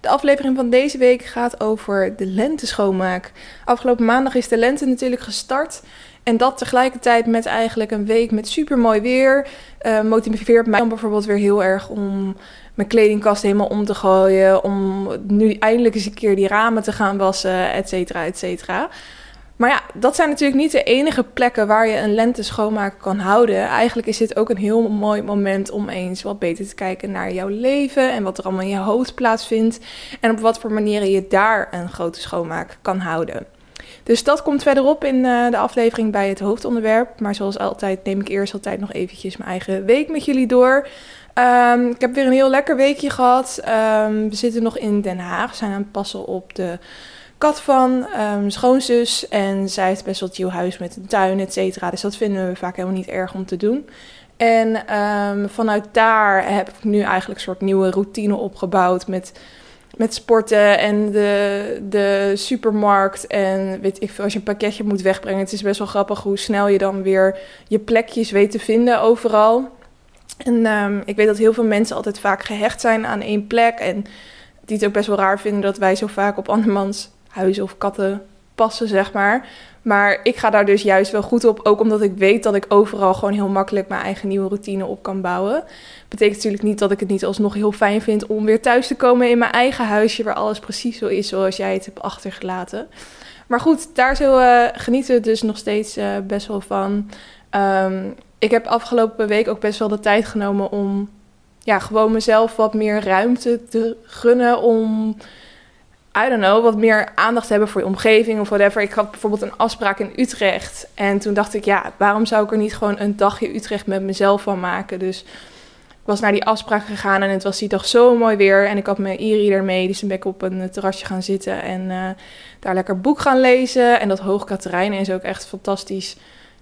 De aflevering van deze week gaat over de lenteschoonmaak. Afgelopen maandag is de lente natuurlijk gestart. En dat tegelijkertijd met eigenlijk een week met supermooi weer. Uh, motiveert mij dan bijvoorbeeld weer heel erg om mijn kledingkast helemaal om te gooien. Om nu eindelijk eens een keer die ramen te gaan wassen, et cetera, et cetera. Maar ja, dat zijn natuurlijk niet de enige plekken waar je een lente schoonmaak kan houden. Eigenlijk is dit ook een heel mooi moment om eens wat beter te kijken naar jouw leven en wat er allemaal in je hoofd plaatsvindt. En op wat voor manieren je daar een grote schoonmaak kan houden. Dus dat komt verderop in eh, de aflevering bij het hoofdonderwerp. Maar zoals altijd neem ik eerst altijd nog eventjes mijn eigen week met jullie door. Ehm, ik heb weer een heel lekker weekje gehad. Ehm, we zitten nog in Den Haag. Zijn aan het passen op de kat van um, schoonzus. En zij heeft best wel nieuw huis met een tuin, et cetera. Dus dat vinden we vaak helemaal niet erg om te doen. En ehm, vanuit daar heb ik nu eigenlijk een soort nieuwe routine opgebouwd met, met sporten en de, de supermarkt. En weet ik veel, als je een pakketje moet wegbrengen. Het is best wel grappig hoe snel je dan weer je plekjes weet te vinden overal. En um, ik weet dat heel veel mensen altijd vaak gehecht zijn aan één plek. En die het ook best wel raar vinden dat wij zo vaak op andermans huizen of katten passen, zeg maar. Maar ik ga daar dus juist wel goed op, ook omdat ik weet dat ik overal gewoon heel makkelijk mijn eigen nieuwe routine op kan bouwen. Betekent natuurlijk niet dat ik het niet alsnog heel fijn vind om weer thuis te komen in mijn eigen huisje, waar alles precies zo is zoals jij het hebt achtergelaten. Maar goed, daar zo uh, genieten we dus nog steeds uh, best wel van. Um, ik heb afgelopen week ook best wel de tijd genomen om ja, gewoon mezelf wat meer ruimte te gunnen om I don't know, wat meer aandacht hebben voor je omgeving of whatever. Ik had bijvoorbeeld een afspraak in Utrecht. En toen dacht ik, ja, waarom zou ik er niet gewoon een dagje Utrecht met mezelf van maken? Dus ik was naar die afspraak gegaan en het was die dag zo mooi weer. En ik had mijn e-reader dus toen ben ik op een terrasje gaan zitten en uh, daar lekker boek gaan lezen. En dat Hoogkaterijnen is ook echt fantastisch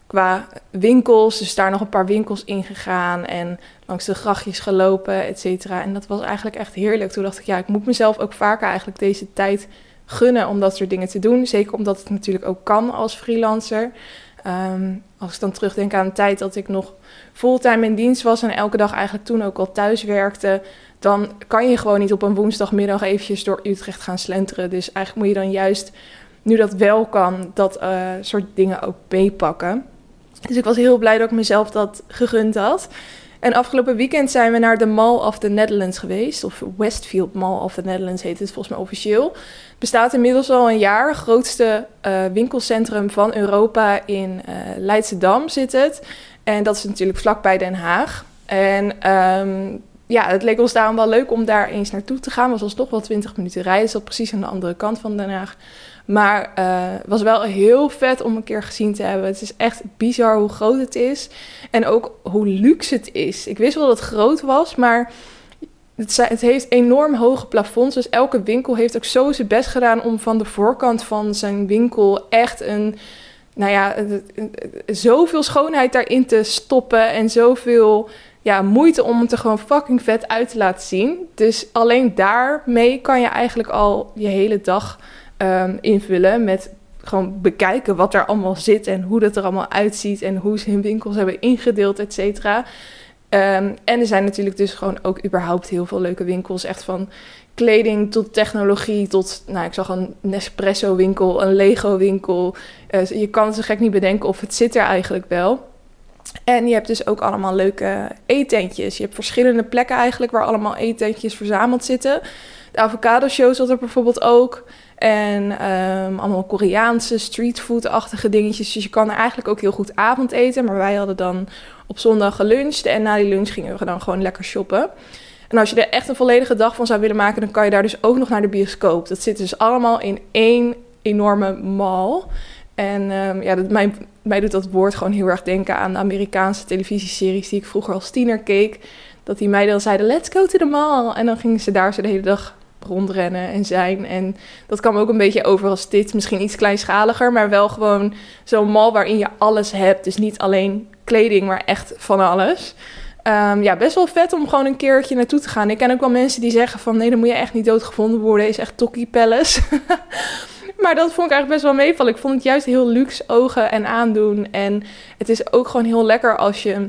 qua winkels. Dus daar nog een paar winkels ingegaan en langs de grachtjes gelopen, et cetera. En dat was eigenlijk echt heerlijk. Toen dacht ik, ja, ik moet mezelf ook vaker eigenlijk deze tijd gunnen om dat soort dingen te doen. Zeker omdat het natuurlijk ook kan als freelancer. Ehm, als ik dan terugdenk aan de tijd dat ik nog fulltime in dienst was en elke dag eigenlijk toen ook al thuis werkte, dan kan je gewoon niet op een woensdagmiddag eventjes door Utrecht gaan slenteren. Dus eigenlijk moet je dan juist, nu dat wel kan, dat uh, soort dingen ook meepakken. Dus ik was heel blij dat ik mezelf dat gegund had. En afgelopen weekend zijn we naar de Mall of the Netherlands geweest. Of Westfield Mall of the Netherlands heet het volgens mij officieel. Het bestaat inmiddels al een jaar. Grootste uh, winkelcentrum van Europa in uh, Leidschendam zit het. En dat is natuurlijk vlakbij Den Haag. En um, ja, het leek ons daarom wel leuk om daar eens naartoe te gaan. Was toch wel 20 minuten rijden. Het zat precies aan de andere kant van Den Haag. Maar het uh, was wel heel vet om een keer gezien te hebben. Het is echt bizar hoe groot het is. En ook hoe luxe het is. Ik wist wel dat het groot was, maar het, het heeft enorm hoge plafonds. Dus elke winkel heeft ook zo zijn best gedaan om van de voorkant van zijn winkel echt een. Nou ja, zoveel schoonheid daarin te stoppen en zoveel ja, moeite om het er gewoon fucking vet uit te laten zien. Dus alleen daarmee kan je eigenlijk al je hele dag um, invullen met gewoon bekijken wat er allemaal zit en hoe dat er allemaal uitziet en hoe ze hun winkels hebben ingedeeld, et cetera. Um, en er zijn natuurlijk dus gewoon ook überhaupt heel veel leuke winkels. Echt van kleding tot technologie tot, nou, ik zag een Nespresso winkel, een Lego winkel. Uh, je kan het zo gek niet bedenken of het zit er eigenlijk wel. En je hebt dus ook allemaal leuke eetentjes. Je hebt verschillende plekken eigenlijk waar allemaal eetentjes verzameld zitten. De avocado show zat er bijvoorbeeld ook. En um, allemaal Koreaanse streetfood-achtige dingetjes. Dus je kan er eigenlijk ook heel goed avondeten. Maar wij hadden dan op zondag geluncht. En na die lunch gingen we dan gewoon lekker shoppen. En als je er echt een volledige dag van zou willen maken, dan kan je daar dus ook nog naar de bioscoop. Dat zit dus allemaal in één enorme mall. En um, ja, dat, mij, mij doet dat woord gewoon heel erg denken aan de Amerikaanse televisieseries die ik vroeger als tiener keek. Dat die meiden dan zeiden, let's go to the mall. En dan gingen ze daar zo de hele dag rondrennen en zijn. En dat kwam ook een beetje over als dit. Misschien iets kleinschaliger, maar wel gewoon zo'n mal waarin je alles hebt. Dus niet alleen kleding, maar echt van alles. Ehm, ja, best wel vet om gewoon een keertje naartoe te gaan. Ik ken ook wel mensen die zeggen van... nee, dan moet je echt niet doodgevonden worden. Is echt Tokkie Palace. maar dat vond ik eigenlijk best wel meevallen. Ik vond het juist heel luxe ogen en aandoen. En het is ook gewoon heel lekker als je...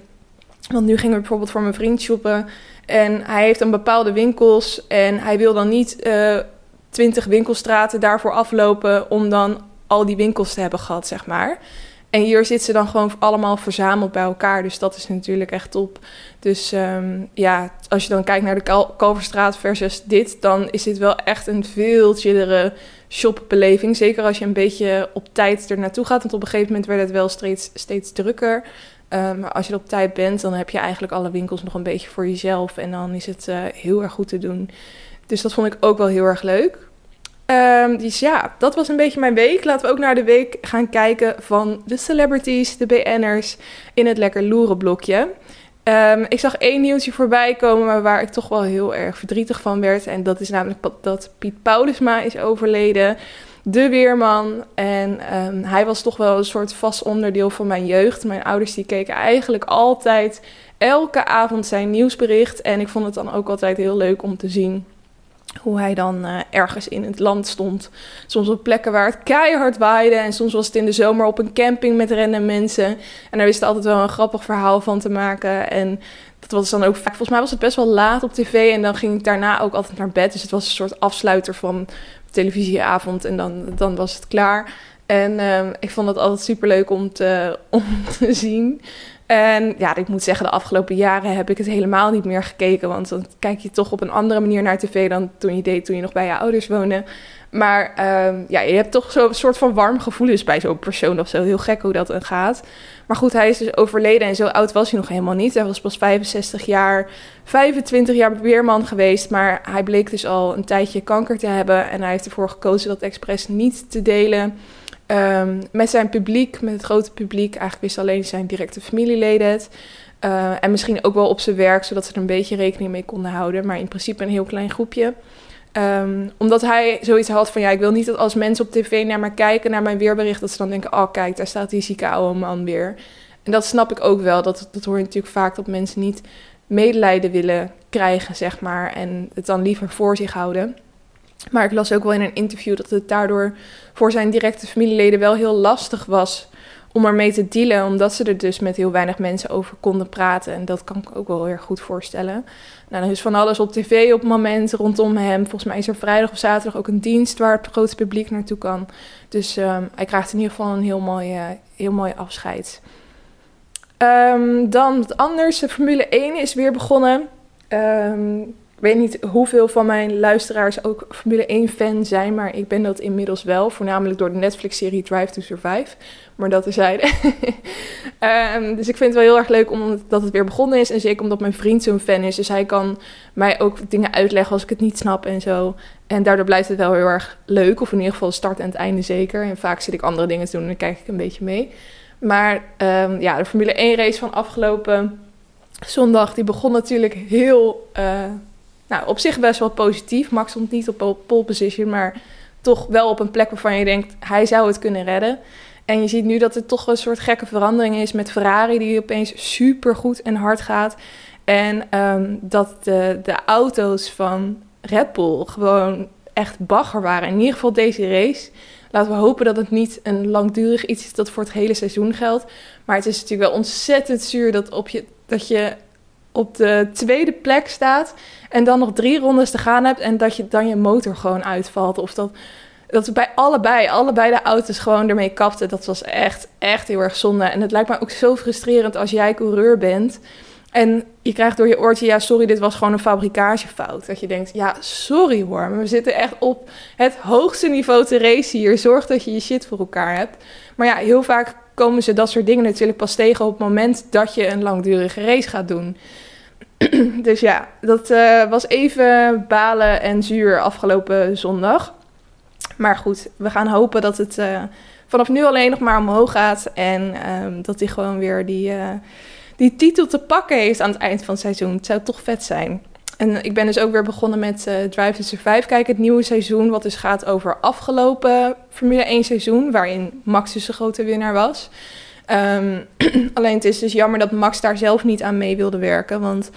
Want nu gingen we bijvoorbeeld voor mijn vriend shoppen... En hij heeft een bepaalde winkels en hij wil dan niet uh, twintig winkelstraten daarvoor aflopen om dan al die winkels te hebben gehad, zeg maar. En hier zitten ze dan gewoon allemaal verzameld bij elkaar. Dus dat is natuurlijk echt top. Dus um, ja, als je dan kijkt naar de Kal Kalverstraat versus dit, dan is dit wel echt een veel chillere shopbeleving. Zeker als je een beetje op tijd er naartoe gaat. Want op een gegeven moment werd het wel steeds, steeds drukker. Maar als je er op tijd bent, dan heb je eigenlijk alle winkels nog een beetje voor jezelf. En dan is het uh, heel erg goed te doen. Dus dat vond ik ook wel heel erg leuk. Um, dus ja, dat was een beetje mijn week. Laten we ook naar de week gaan kijken van de celebrities, de BN'ers in het lekker loeren blokje. Um, ik zag één nieuwtje voorbij komen, waar ik toch wel heel erg verdrietig van werd. En dat is namelijk dat Piet Paulusma is overleden. De weerman. En um, hij was toch wel een soort vast onderdeel van mijn jeugd. Mijn ouders die keken eigenlijk altijd elke avond zijn nieuwsbericht. En ik vond het dan ook altijd heel leuk om te zien hoe hij dan uh, ergens in het land stond. Soms op plekken waar het keihard waaide. En soms was het in de zomer op een camping met rende mensen. En daar wist altijd wel een grappig verhaal van te maken. En dat was dan ook vaak... Volgens mij was het best wel laat op tv. En dan ging ik daarna ook altijd naar bed. Dus het was een soort afsluiter van televisieavond. En dan, dan was het klaar. En uh, ik vond het altijd super leuk om te, om te zien. En ja, ik moet zeggen, de afgelopen jaren heb ik het helemaal niet meer gekeken. Want dan kijk je toch op een andere manier naar tv dan toen je deed toen je nog bij je ouders woonde. Maar um, ja, je hebt toch zo'n soort van warm gevoelens bij zo'n persoon of zo. Heel gek hoe dat dan gaat. Maar goed, hij is dus overleden en zo oud was hij nog helemaal niet. Hij was pas 65 jaar, 25 jaar weerman geweest. Maar hij bleek dus al een tijdje kanker te hebben. En hij heeft ervoor gekozen dat expres niet te delen. Um, met zijn publiek, met het grote publiek. Eigenlijk wist alleen zijn directe familieleden het. Uh, en misschien ook wel op zijn werk, zodat ze er een beetje rekening mee konden houden. Maar in principe een heel klein groepje. Um, omdat hij zoiets had van, ja, ik wil niet dat als mensen op tv naar mij kijken, naar mijn weerbericht, dat ze dan denken, oh kijk, daar staat die zieke oude man weer. En dat snap ik ook wel. Dat, dat hoor je natuurlijk vaak, dat mensen niet medelijden willen krijgen, zeg maar. En het dan liever voor zich houden. Maar ik las ook wel in een interview dat het daardoor voor zijn directe familieleden wel heel lastig was om ermee te dealen, omdat ze er dus met heel weinig mensen over konden praten. En dat kan ik ook wel heel goed voorstellen. Nou, dan is van alles op tv op het moment rondom hem. Volgens mij is er vrijdag of zaterdag ook een dienst waar het grote publiek naartoe kan. Dus um, hij krijgt in ieder geval een heel mooi, uh, heel mooi afscheid. Um, dan wat anders. De Formule 1 is weer begonnen. Um, ik weet niet hoeveel van mijn luisteraars ook Formule 1-fan zijn, maar ik ben dat inmiddels wel. Voornamelijk door de Netflix-serie Drive to Survive. Maar dat terzijde. um, dus ik vind het wel heel erg leuk omdat het weer begonnen is. En zeker omdat mijn vriend zo'n fan is. Dus hij kan mij ook dingen uitleggen als ik het niet snap en zo. En daardoor blijft het wel heel erg leuk. Of in ieder geval start en het einde zeker. En vaak zit ik andere dingen te doen en dan kijk ik een beetje mee. Maar um, ja, de Formule 1-race van afgelopen zondag, die begon natuurlijk heel... Uh, nou, op zich best wel positief. Max stond niet op pole position, maar toch wel op een plek waarvan je denkt, hij zou het kunnen redden. En je ziet nu dat er toch een soort gekke verandering is met Ferrari, die opeens super goed en hard gaat. En um, dat de, de auto's van Red Bull gewoon echt bagger waren. In ieder geval deze race. Laten we hopen dat het niet een langdurig iets is dat voor het hele seizoen geldt. Maar het is natuurlijk wel ontzettend zuur dat, op je, dat je op de tweede plek staat en dan nog drie rondes te gaan hebt en dat je dan je motor gewoon uitvalt. Of dat, dat we bij allebei, allebei de auto's gewoon ermee kapten. Dat was echt, echt heel erg zonde. En het lijkt me ook zo frustrerend als jij coureur bent. En je krijgt door je oortje, ja, sorry, dit was gewoon een fabrikagefout. Dat je denkt, ja, sorry hoor, maar we zitten echt op het hoogste niveau te racen hier. Zorg dat je je shit voor elkaar hebt. Maar ja, heel vaak komen ze dat soort dingen natuurlijk pas tegen op het moment dat je een langdurige race gaat doen. dus ja, dat uh, was even balen en zuur afgelopen zondag. Maar goed, we gaan hopen dat het uh, vanaf nu alleen nog maar omhoog gaat. En um, dat hij gewoon weer die, uh, die titel te pakken heeft aan het eind van het seizoen. Het zou toch vet zijn. En ik ben dus ook weer begonnen met uh, Drive to Survive kijken, het nieuwe seizoen, wat dus gaat over afgelopen Formule 1 seizoen, waarin Max dus de grote winnaar was. Um, alleen het is dus jammer dat Max daar zelf niet aan mee wilde werken, want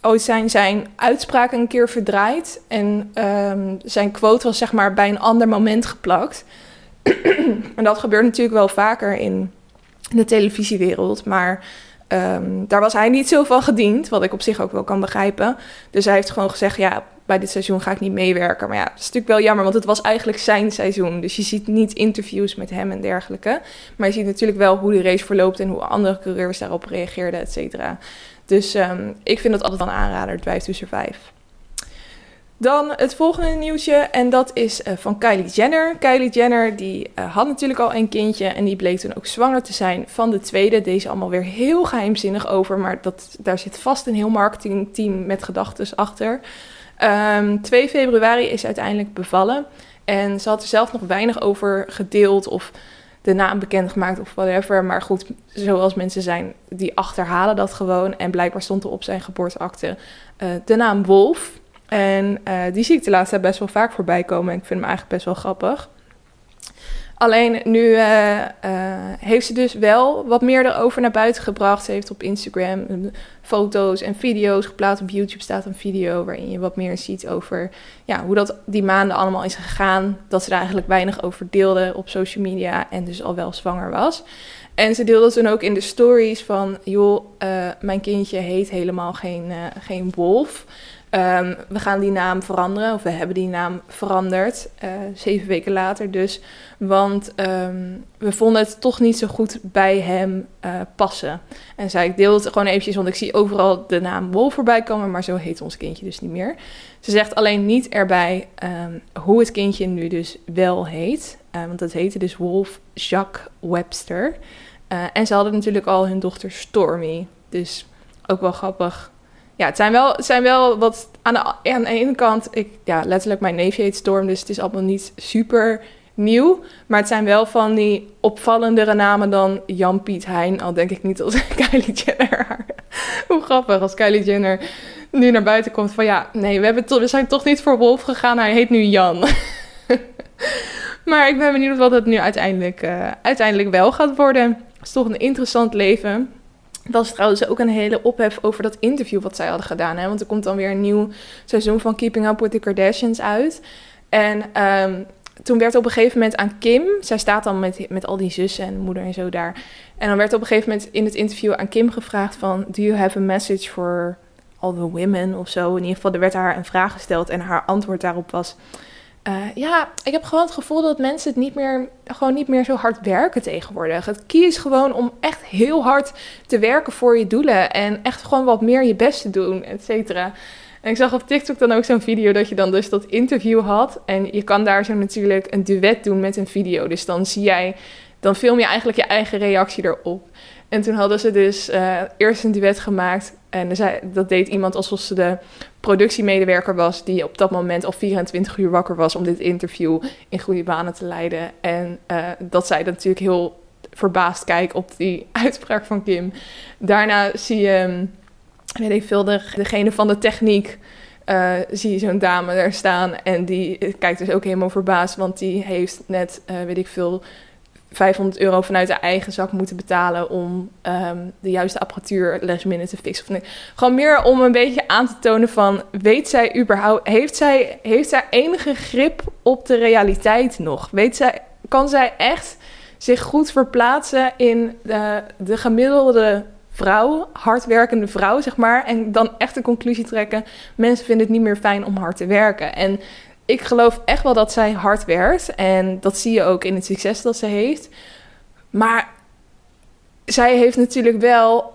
ooit zijn zijn uitspraak een keer verdraaid en um, zijn quote was zeg maar bij een ander moment geplakt. en dat gebeurt natuurlijk wel vaker in de televisiewereld, maar Um, daar was hij niet zo van gediend, wat ik op zich ook wel kan begrijpen. Dus hij heeft gewoon gezegd, ja, bij dit seizoen ga ik niet meewerken. Maar ja, dat is natuurlijk wel jammer, want het was eigenlijk zijn seizoen. Dus je ziet niet interviews met hem en dergelijke. Maar je ziet natuurlijk wel hoe de race verloopt en hoe andere coureurs daarop reageerden, et cetera. Dus um, ik vind dat altijd wel een aanrader, Drive to Survive. Dan het volgende nieuwtje en dat is uh, van Kylie Jenner. Kylie Jenner die uh, had natuurlijk al een kindje en die bleek toen ook zwanger te zijn van de tweede. Deze allemaal weer heel geheimzinnig over, maar dat, daar zit vast een heel marketingteam met gedachten achter. Um, ehm, 2 februari is uiteindelijk bevallen en ze had er zelf nog weinig over gedeeld of de naam bekendgemaakt of whatever. Maar goed, zoals mensen zijn, die achterhalen dat gewoon. En blijkbaar stond er op zijn geboorteakte uh, de naam Wolf. En uh, die zie ik de laatste tijd best wel vaak voorbij komen. En ik vind hem eigenlijk best wel grappig. Alleen nu uh, uh, heeft ze dus wel wat meer erover naar buiten gebracht. Ze heeft op Instagram foto's en video's geplaatst. Op YouTube staat een video waarin je wat meer ziet over ja, hoe dat die maanden allemaal is gegaan. Dat ze daar eigenlijk weinig over deelde op social media en dus al wel zwanger was. En ze deelde toen ook in de stories van, joh, mijn kindje heet helemaal geen, geen wolf. Um, we gaan die naam veranderen, of we hebben die naam veranderd, uh, zeven weken later dus. Want um, we vonden het toch niet zo goed bij hem uh, passen. En zei ik deel het gewoon eventjes, want ik zie overal de naam Wolf voorbij komen, maar zo heet ons kindje dus niet meer. Ze zegt alleen niet erbij um, hoe het kindje nu dus wel heet. Uh, want dat heette dus Wolf Jacques Webster. en ze hadden natuurlijk al hun dochter Stormy. Dus ook wel grappig ja, het zijn wel, zijn wel wat aan de, aan de ene kant, ik, ja, letterlijk mijn neefje heet Storm, dus het is allemaal niet super nieuw. Maar het zijn wel van die opvallendere namen dan Jan-Piet Hein, al denk ik niet als Kylie Jenner. Hoe grappig als Kylie Jenner nu naar buiten komt van ja, nee, we, hebben to we zijn toch niet voor Wolf gegaan, hij heet nu Jan. maar ik ben benieuwd wat het nu uiteindelijk, uh, uiteindelijk wel gaat worden. Het is toch een interessant leven was trouwens ook een hele ophef over dat interview wat zij hadden gedaan. Hè? Want er komt dan weer een nieuw seizoen van Keeping Up with the Kardashians uit. En um, toen werd op een gegeven moment aan Kim, zij staat dan met, met al die zussen en moeder en zo daar. En dan werd op een gegeven moment in het interview aan Kim gevraagd van... Do you have a message for all the women of zo? In ieder geval, er werd haar een vraag gesteld en haar antwoord daarop was... Uh, ja, ik heb gewoon het gevoel dat mensen het niet meer, gewoon niet meer zo hard werken tegenwoordig. Het kies gewoon om echt heel hard te werken voor je doelen. En echt gewoon wat meer je best te doen, et cetera. En ik zag op TikTok dan ook zo'n video dat je dan dus dat interview had. En je kan daar zo natuurlijk een duet doen met een video. Dus dan zie jij, dan film je eigenlijk je eigen reactie erop. En toen hadden ze dus uh, eerst een duet gemaakt. En zei, dat deed iemand alsof ze de productiemedewerker was... die op dat moment al 24 uur wakker was... om dit interview in goede banen te leiden. En uh, dat zij natuurlijk heel verbaasd kijken op die uitspraak van Kim. Daarna zie je, mm, weet ik veel, de, degene van de techniek... Uh, zie je zo'n dame daar staan en die kijkt dus ook helemaal verbaasd, want die heeft net, weet ik veel, 500 euro vanuit de eigen zak moeten betalen om um, de juiste apparatuur last minute te fixen. Of nee. Gewoon meer om een beetje aan te tonen van, weet zij überhaupt, heeft zij, heeft zij enige grip op de realiteit nog? Weet zij, kan zij echt zich goed verplaatsen in de, de gemiddelde vrouw, hardwerkende vrouw, zeg maar. En dan echt een conclusie trekken. Mensen vinden het niet meer fijn om hard te werken. En ik geloof echt wel dat zij hard werkt. En dat zie je ook in het succes dat ze heeft. Maar zij heeft natuurlijk wel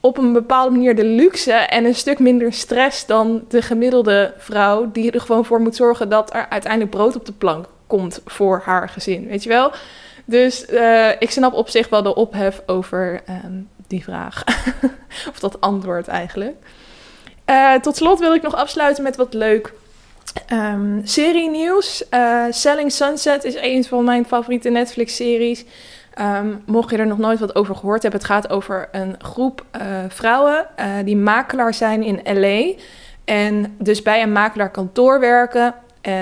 op een bepaalde manier de luxe en een stuk minder stress dan de gemiddelde vrouw. Die er gewoon voor moet zorgen dat er uiteindelijk brood op de plank komt voor haar gezin. Weet je wel? Dus uh, ik snap op zich wel de ophef over um, die vraag. of dat antwoord eigenlijk. Uh, tot slot wil ik nog afsluiten met wat leuk Um, serie nieuws. Uh, Selling Sunset is een van mijn favoriete Netflix-series. Um, mocht je er nog nooit wat over gehoord hebben, het gaat over een groep uh, vrouwen uh, die makelaar zijn in LA. En dus bij een makelaarkantoor werken.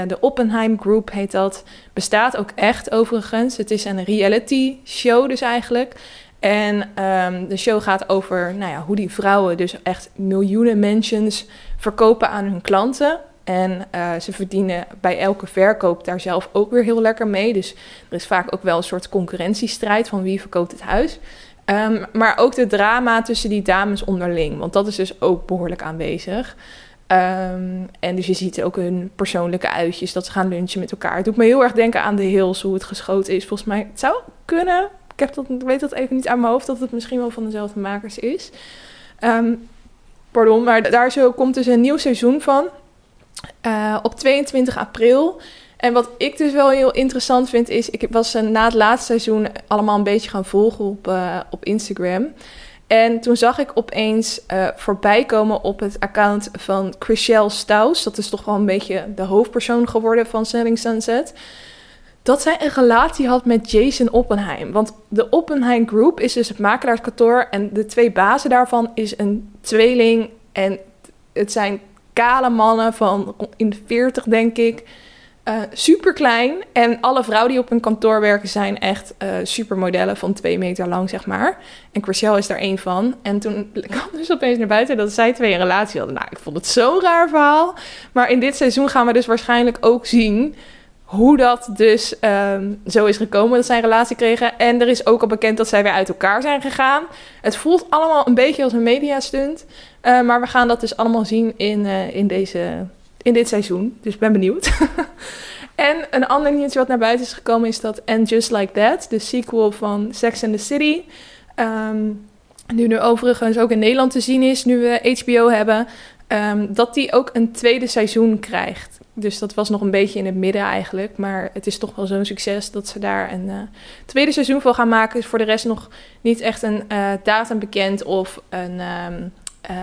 De Oppenheim Group heet dat. Bestaat ook echt overigens. Het is een reality show dus eigenlijk. En um, de show gaat over nou ja, hoe die vrouwen dus echt miljoenen mentions verkopen aan hun klanten. En uh, ze verdienen bij elke verkoop daar zelf ook weer heel lekker mee. Dus er is vaak ook wel een soort concurrentiestrijd van wie verkoopt het huis. Um, maar ook de drama tussen die dames onderling. Want dat is dus ook behoorlijk aanwezig. Um, en dus je ziet ook hun persoonlijke uitjes, dat ze gaan lunchen met elkaar. Het doet me heel erg denken aan de Hills, hoe het geschoten is. Volgens mij, het zou kunnen. Ik, heb dat, weet dat even niet aan mijn hoofd, dat het misschien wel van dezelfde makers is. Um, pardon, maar daar zo komt dus een nieuw seizoen van. Uh, op 22 april. En wat ik dus wel heel interessant vind, is... Ik was uh, na het laatste seizoen allemaal een beetje gaan volgen op, uh, op Instagram. En toen zag ik opeens voorbij komen op het account van Chriselle Staus. Dat is toch wel een beetje de hoofdpersoon geworden van Selling Sunset. Dat zij een relatie had met Jason Oppenheim. Want de Oppenheim Group is dus het makelaarskantoor. En de twee bazen daarvan is een tweeling. En het zijn kale mannen van in de 40, denk ik. Uh, super klein. En alle vrouwen die op een kantoor werken zijn echt uh, supermodellen van twee meter lang, zeg maar. En Chriselle is daar één van. En toen kwam dus opeens naar buiten dat zij twee een relatie hadden. Nou, ik vond het zo'n raar verhaal. Maar in dit seizoen gaan we dus waarschijnlijk ook zien hoe dat dus um, zo is gekomen dat zij een relatie kregen. En er is ook al bekend dat zij weer uit elkaar zijn gegaan. Het voelt allemaal een beetje als een mediastunt. Uh, maar we gaan dat dus allemaal zien in, uh, in, deze, in dit seizoen. Dus ben benieuwd. en een ander nieuwtje wat naar buiten is gekomen is dat And Just Like That, de sequel van Sex and the City... Um, nu nu overigens ook in Nederland te zien is, nu we HBO hebben, um, dat die ook een tweede seizoen krijgt. Dus dat was nog een beetje in het midden eigenlijk. Maar het is toch wel zo'n succes dat ze daar een uh, tweede seizoen van gaan maken. Is voor de rest nog niet echt een uh, datum bekend of een, um, uh,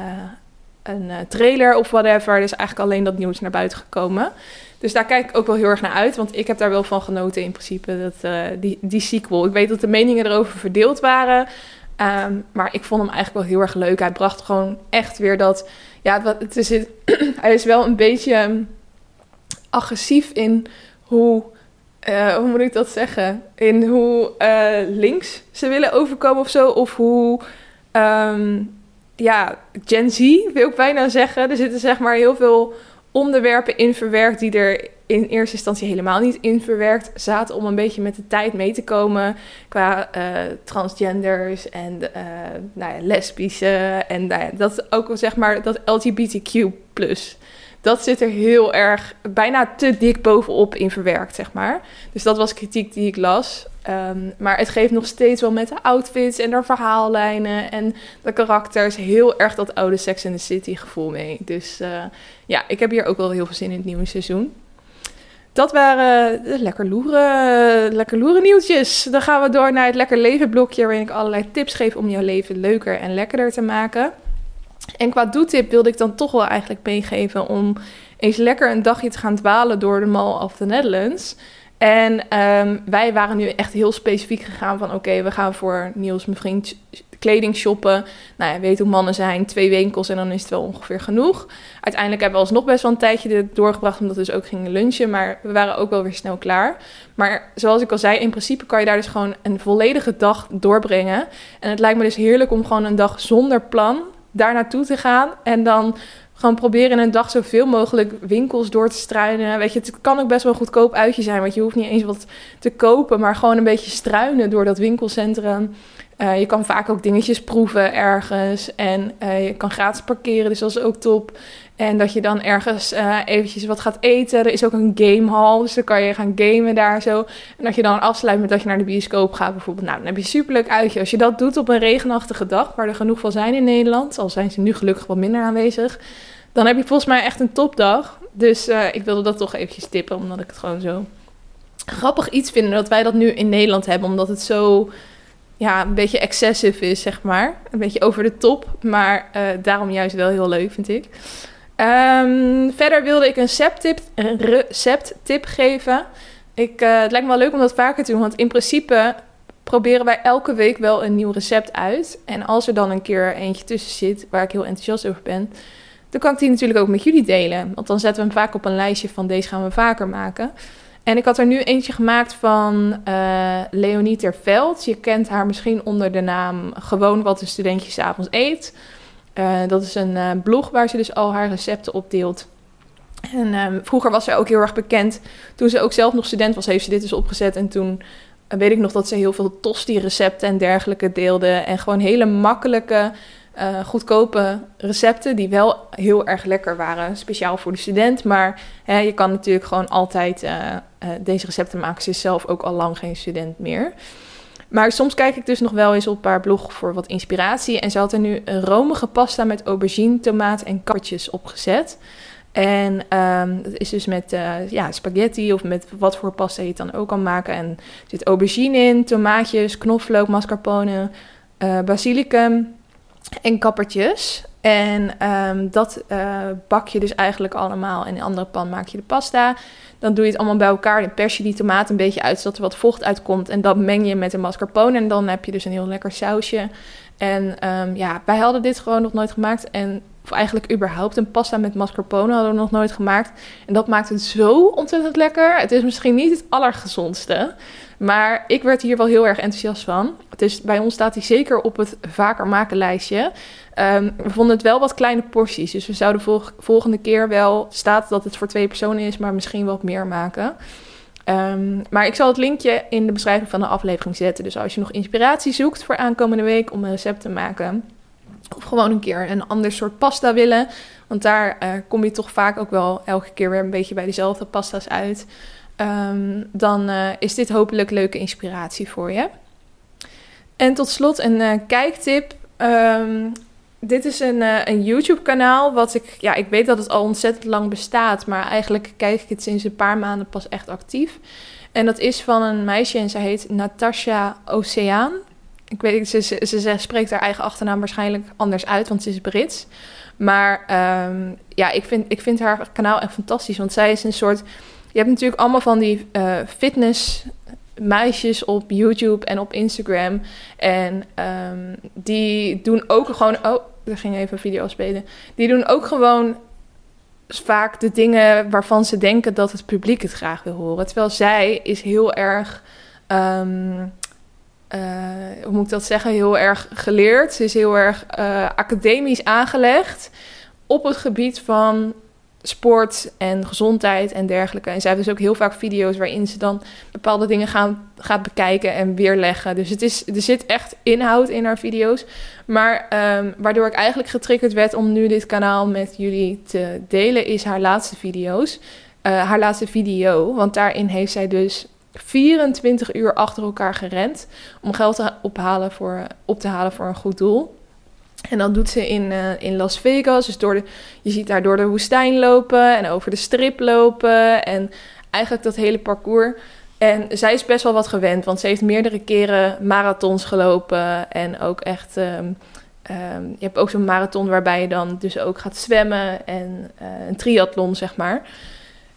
een trailer of whatever. Er is eigenlijk alleen dat nieuws naar buiten gekomen. Dus daar kijk ik ook wel heel erg naar uit. Want ik heb daar wel van genoten in principe. Dat, die, die sequel. Ik weet dat de meningen erover verdeeld waren. Um, maar ik vond hem eigenlijk wel heel erg leuk. Hij bracht gewoon echt weer dat. Ja, het is, hij is wel een beetje agressief in hoe. Uh, hoe moet ik dat zeggen? In hoe uh, links ze willen overkomen of zo. Of hoe. Um, ja, Gen Z wil ik bijna zeggen. Er zitten zeg maar heel veel onderwerpen in verwerkt die er in eerste instantie helemaal niet in verwerkt zaten om een beetje met de tijd mee te komen qua uh, transgenders en nou ja, lesbische en nou ja, dat ook zeg maar dat LGBTQ dat zit er heel erg, bijna te dik bovenop in verwerkt, zeg maar. Dus dat was kritiek die ik las. Um, maar het geeft nog steeds wel met de outfits en de verhaallijnen en de karakters heel erg dat oude Sex in the City gevoel mee. Dus uh, ja, ik heb hier ook wel heel veel zin in het nieuwe seizoen. Dat waren de lekker loeren, lekker loeren nieuwtjes. Dan gaan we door naar het lekker leven blokje waarin ik allerlei tips geef om jouw leven leuker en lekkerder te maken. En qua doetip wilde ik dan toch wel eigenlijk meegeven om eens lekker een dagje te gaan dwalen door de Mall of the Netherlands. En um, wij waren nu echt heel specifiek gegaan van oké, we gaan voor Niels, mijn vriend, kleding shoppen. Nou ja, weet hoe mannen zijn, twee winkels en dan is het wel ongeveer genoeg. Uiteindelijk hebben we alsnog best wel een tijdje doorgebracht, omdat we dus ook gingen lunchen. Maar we waren ook wel weer snel klaar. Maar zoals ik al zei, in principe kan je daar dus gewoon een volledige dag doorbrengen. En het lijkt me dus heerlijk om gewoon een dag zonder plan daar naartoe te gaan. En dan gewoon proberen in een dag zoveel mogelijk winkels door te struinen. Weet je, het kan ook best wel een goedkoop uitje zijn. Want je hoeft niet eens wat te kopen, maar gewoon een beetje struinen door dat winkelcentrum. Uh, je kan vaak ook dingetjes proeven ergens. En uh, je kan gratis parkeren, dus dat is ook top. En dat je dan ergens uh, eventjes wat gaat eten. Er is ook een gamehall, dus dan kan je gaan gamen daar zo. En dat je dan afsluit met dat je naar de bioscoop gaat bijvoorbeeld. Nou, dan heb je superleuk uitje. Als je dat doet op een regenachtige dag, waar er genoeg van zijn in Nederland... al zijn ze nu gelukkig wat minder aanwezig... dan heb je volgens mij echt een topdag. Dus ik wilde dat toch eventjes tippen, omdat ik het gewoon zo grappig iets vind... dat wij dat nu in Nederland hebben, omdat het zo ja, een beetje excessive is, zeg maar. Een beetje over de top, maar uh, daarom juist wel heel leuk, vind ik. Um, verder wilde ik een recepttip, recepttip geven. Ik, uh, het lijkt me wel leuk om dat vaker te doen, want in principe proberen wij elke week wel een nieuw recept uit. En als er dan een keer eentje tussen zit waar ik heel enthousiast over ben, dan kan ik die natuurlijk ook met jullie delen. Want dan zetten we hem vaak op een lijstje van deze gaan we vaker maken. En ik had er nu eentje gemaakt van uh, Leonie Terveld. Je kent haar misschien onder de naam Gewoon wat een studentje avonds eet. Uh, dat is een uh, blog waar ze dus al haar recepten op deelt. En um, vroeger was zij ook heel erg bekend. Toen ze ook zelf nog student was, heeft ze dit dus opgezet. En toen weet ik nog dat ze heel veel tosti-recepten en dergelijke deelde. En gewoon hele makkelijke, uh, goedkope recepten die wel heel erg lekker waren. Speciaal voor de student. Maar hè, je kan natuurlijk gewoon altijd uh, uh, deze recepten maken. Ze is zelf ook al lang geen student meer. Maar soms kijk ik dus nog wel eens op haar blog voor wat inspiratie. En ze had er nu een romige pasta met aubergine, tomaat en kappertjes opgezet. En um, dat is dus met ja, spaghetti of met wat voor pasta je het dan ook kan maken. En er zit aubergine in, tomaatjes, knoflook, mascarpone, basilicum en kappertjes. En um, dat uh, bak je dus eigenlijk allemaal. In een andere pan maak je de pasta. Dan doe je het allemaal bij elkaar. Dan pers je die tomaat een beetje uit, zodat er wat vocht uitkomt. En dat meng je met de mascarpone. En dan heb je dus een heel lekker sausje. En um, ja, wij hadden dit gewoon nog nooit gemaakt. En of eigenlijk überhaupt een pasta met mascarpone hadden we nog nooit gemaakt. En dat maakt het zo ontzettend lekker. Het is misschien niet het allergezondste. Maar ik werd hier wel heel erg enthousiast van. Dus bij ons staat hij zeker op het vaker maken lijstje. Um, we vonden het wel wat kleine porties. Dus we zouden volg volgende keer wel... staat dat het voor twee personen is, maar misschien wat meer maken. Um, maar ik zal het linkje in de beschrijving van de aflevering zetten. Dus als je nog inspiratie zoekt voor aankomende week om een recept te maken... Of gewoon een keer een ander soort pasta willen. Want daar uh, kom je toch vaak ook wel elke keer weer een beetje bij dezelfde pasta's uit. Um, dan uh, is dit hopelijk leuke inspiratie voor je. En tot slot een uh, kijktip. Um, dit is een, een YouTube-kanaal wat ik... Ja, ik weet dat het al ontzettend lang bestaat. Maar eigenlijk kijk ik het sinds een paar maanden pas echt actief. En dat is van een meisje en zij heet Natasha Oceaan ik weet ze, ze, ze, spreekt haar eigen achternaam waarschijnlijk anders uit, want ze is Brits. Maar um, ja, ik vind, ik vind haar kanaal echt fantastisch. Want zij is een soort. Je hebt natuurlijk allemaal van die uh, fitness meisjes op YouTube en op Instagram. En um, die doen ook gewoon. Oh, er ging even een video spelen. Die doen ook gewoon vaak de dingen waarvan ze denken dat het publiek het graag wil horen. Terwijl zij is heel erg. Um, uh, hoe moet ik dat zeggen, heel erg geleerd. Ze is heel erg uh, academisch aangelegd op het gebied van sport en gezondheid en dergelijke. En zij heeft dus ook heel vaak video's waarin ze dan bepaalde dingen gaan, gaat bekijken en weerleggen. Dus het is, er zit echt inhoud in haar video's. Maar um, waardoor ik eigenlijk getriggerd werd om nu dit kanaal met jullie te delen, is haar laatste video's. Uh, haar laatste video, want daarin heeft zij dus 24 uur achter elkaar gerend om geld te ophalen voor, op te halen voor een goed doel. En dat doet ze in, uh, in Las Vegas. Dus door de, je ziet haar door de woestijn lopen en over de strip lopen. En eigenlijk dat hele parcours. En zij is best wel wat gewend, want ze heeft meerdere keren marathons gelopen. En ook echt. Um, um, je hebt ook zo'n marathon waarbij je dan dus ook gaat zwemmen. En uh, een triathlon, zeg maar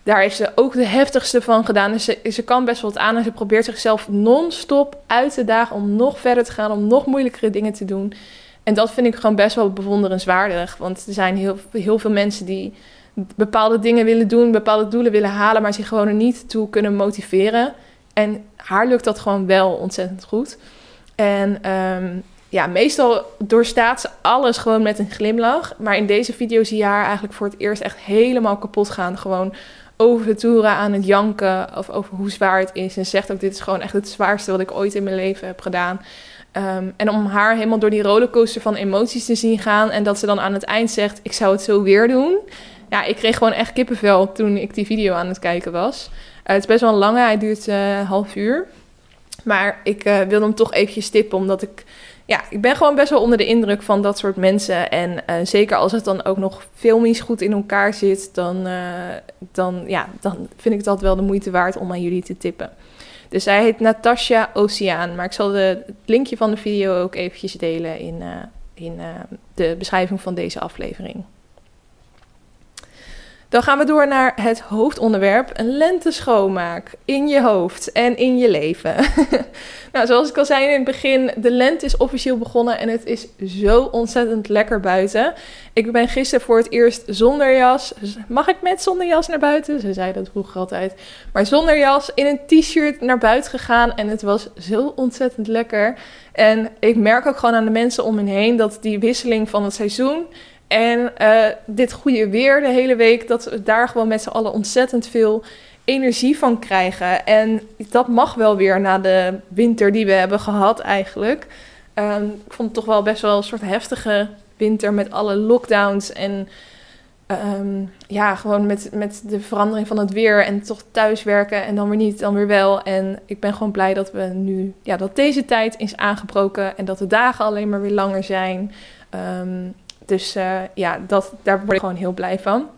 daar heeft ze ook de heftigste van gedaan. Dus ze, ze kan best wel wat aan en ze probeert zichzelf non-stop uit te dagen om nog verder te gaan, om nog moeilijkere dingen te doen. En dat vind ik gewoon best wel bewonderenswaardig. Want er zijn heel, heel veel mensen die bepaalde dingen willen doen, bepaalde doelen willen halen, maar zich gewoon er niet toe kunnen motiveren. En haar lukt dat gewoon wel ontzettend goed. En um, ja, meestal doorstaat ze alles gewoon met een glimlach. Maar in deze video zie je haar eigenlijk voor het eerst echt helemaal kapot gaan. Gewoon over de toeren aan het janken of over hoe zwaar het is. En zegt ook, dit is gewoon echt het zwaarste wat ik ooit in mijn leven heb gedaan. Um, en om haar helemaal door die rollercoaster van emoties te zien gaan. En dat ze dan aan het eind zegt, ik zou het zo weer doen. Ja, ik kreeg gewoon echt kippenvel toen ik die video aan het kijken was. Uh, het is best wel een lange, hij duurt een half uur. Maar ik uh, wilde hem toch eventjes tippen, omdat ik ja, ik ben gewoon best wel onder de indruk van dat soort mensen. En zeker als het dan ook nog filmisch goed in elkaar zit, dan, dan, ja, dan vind ik dat wel de moeite waard om aan jullie te tippen. Dus zij heet Natasha Oceaan. Maar ik zal de, het linkje van de video ook eventjes delen in, uh, in de beschrijving van deze aflevering. Dan gaan we door naar het hoofdonderwerp: een lenteschoonmaak in je hoofd en in je leven. nou, zoals ik al zei in het begin, de lente is officieel begonnen en het is zo ontzettend lekker buiten. Ik ben gisteren voor het eerst zonder jas. Mag ik met zonder jas naar buiten? Ze zei dat vroeger altijd. Maar zonder jas in een t-shirt naar buiten gegaan en het was zo ontzettend lekker. En ik merk ook gewoon aan de mensen om me heen dat die wisseling van het seizoen en uh, dit goede weer de hele week, dat we daar gewoon met z'n allen ontzettend veel energie van krijgen. En dat mag wel weer na de winter die we hebben gehad eigenlijk. Um, ik vond het toch wel best wel een soort heftige winter met alle lockdowns en um, ja, gewoon met, met de verandering van het weer en toch thuiswerken en dan weer niet, dan weer wel. En ik ben gewoon blij dat we nu, ja, dat deze tijd is aangebroken en dat de dagen alleen maar weer langer zijn. Um, dus uh, ja, dat, daar word ik gewoon heel blij van.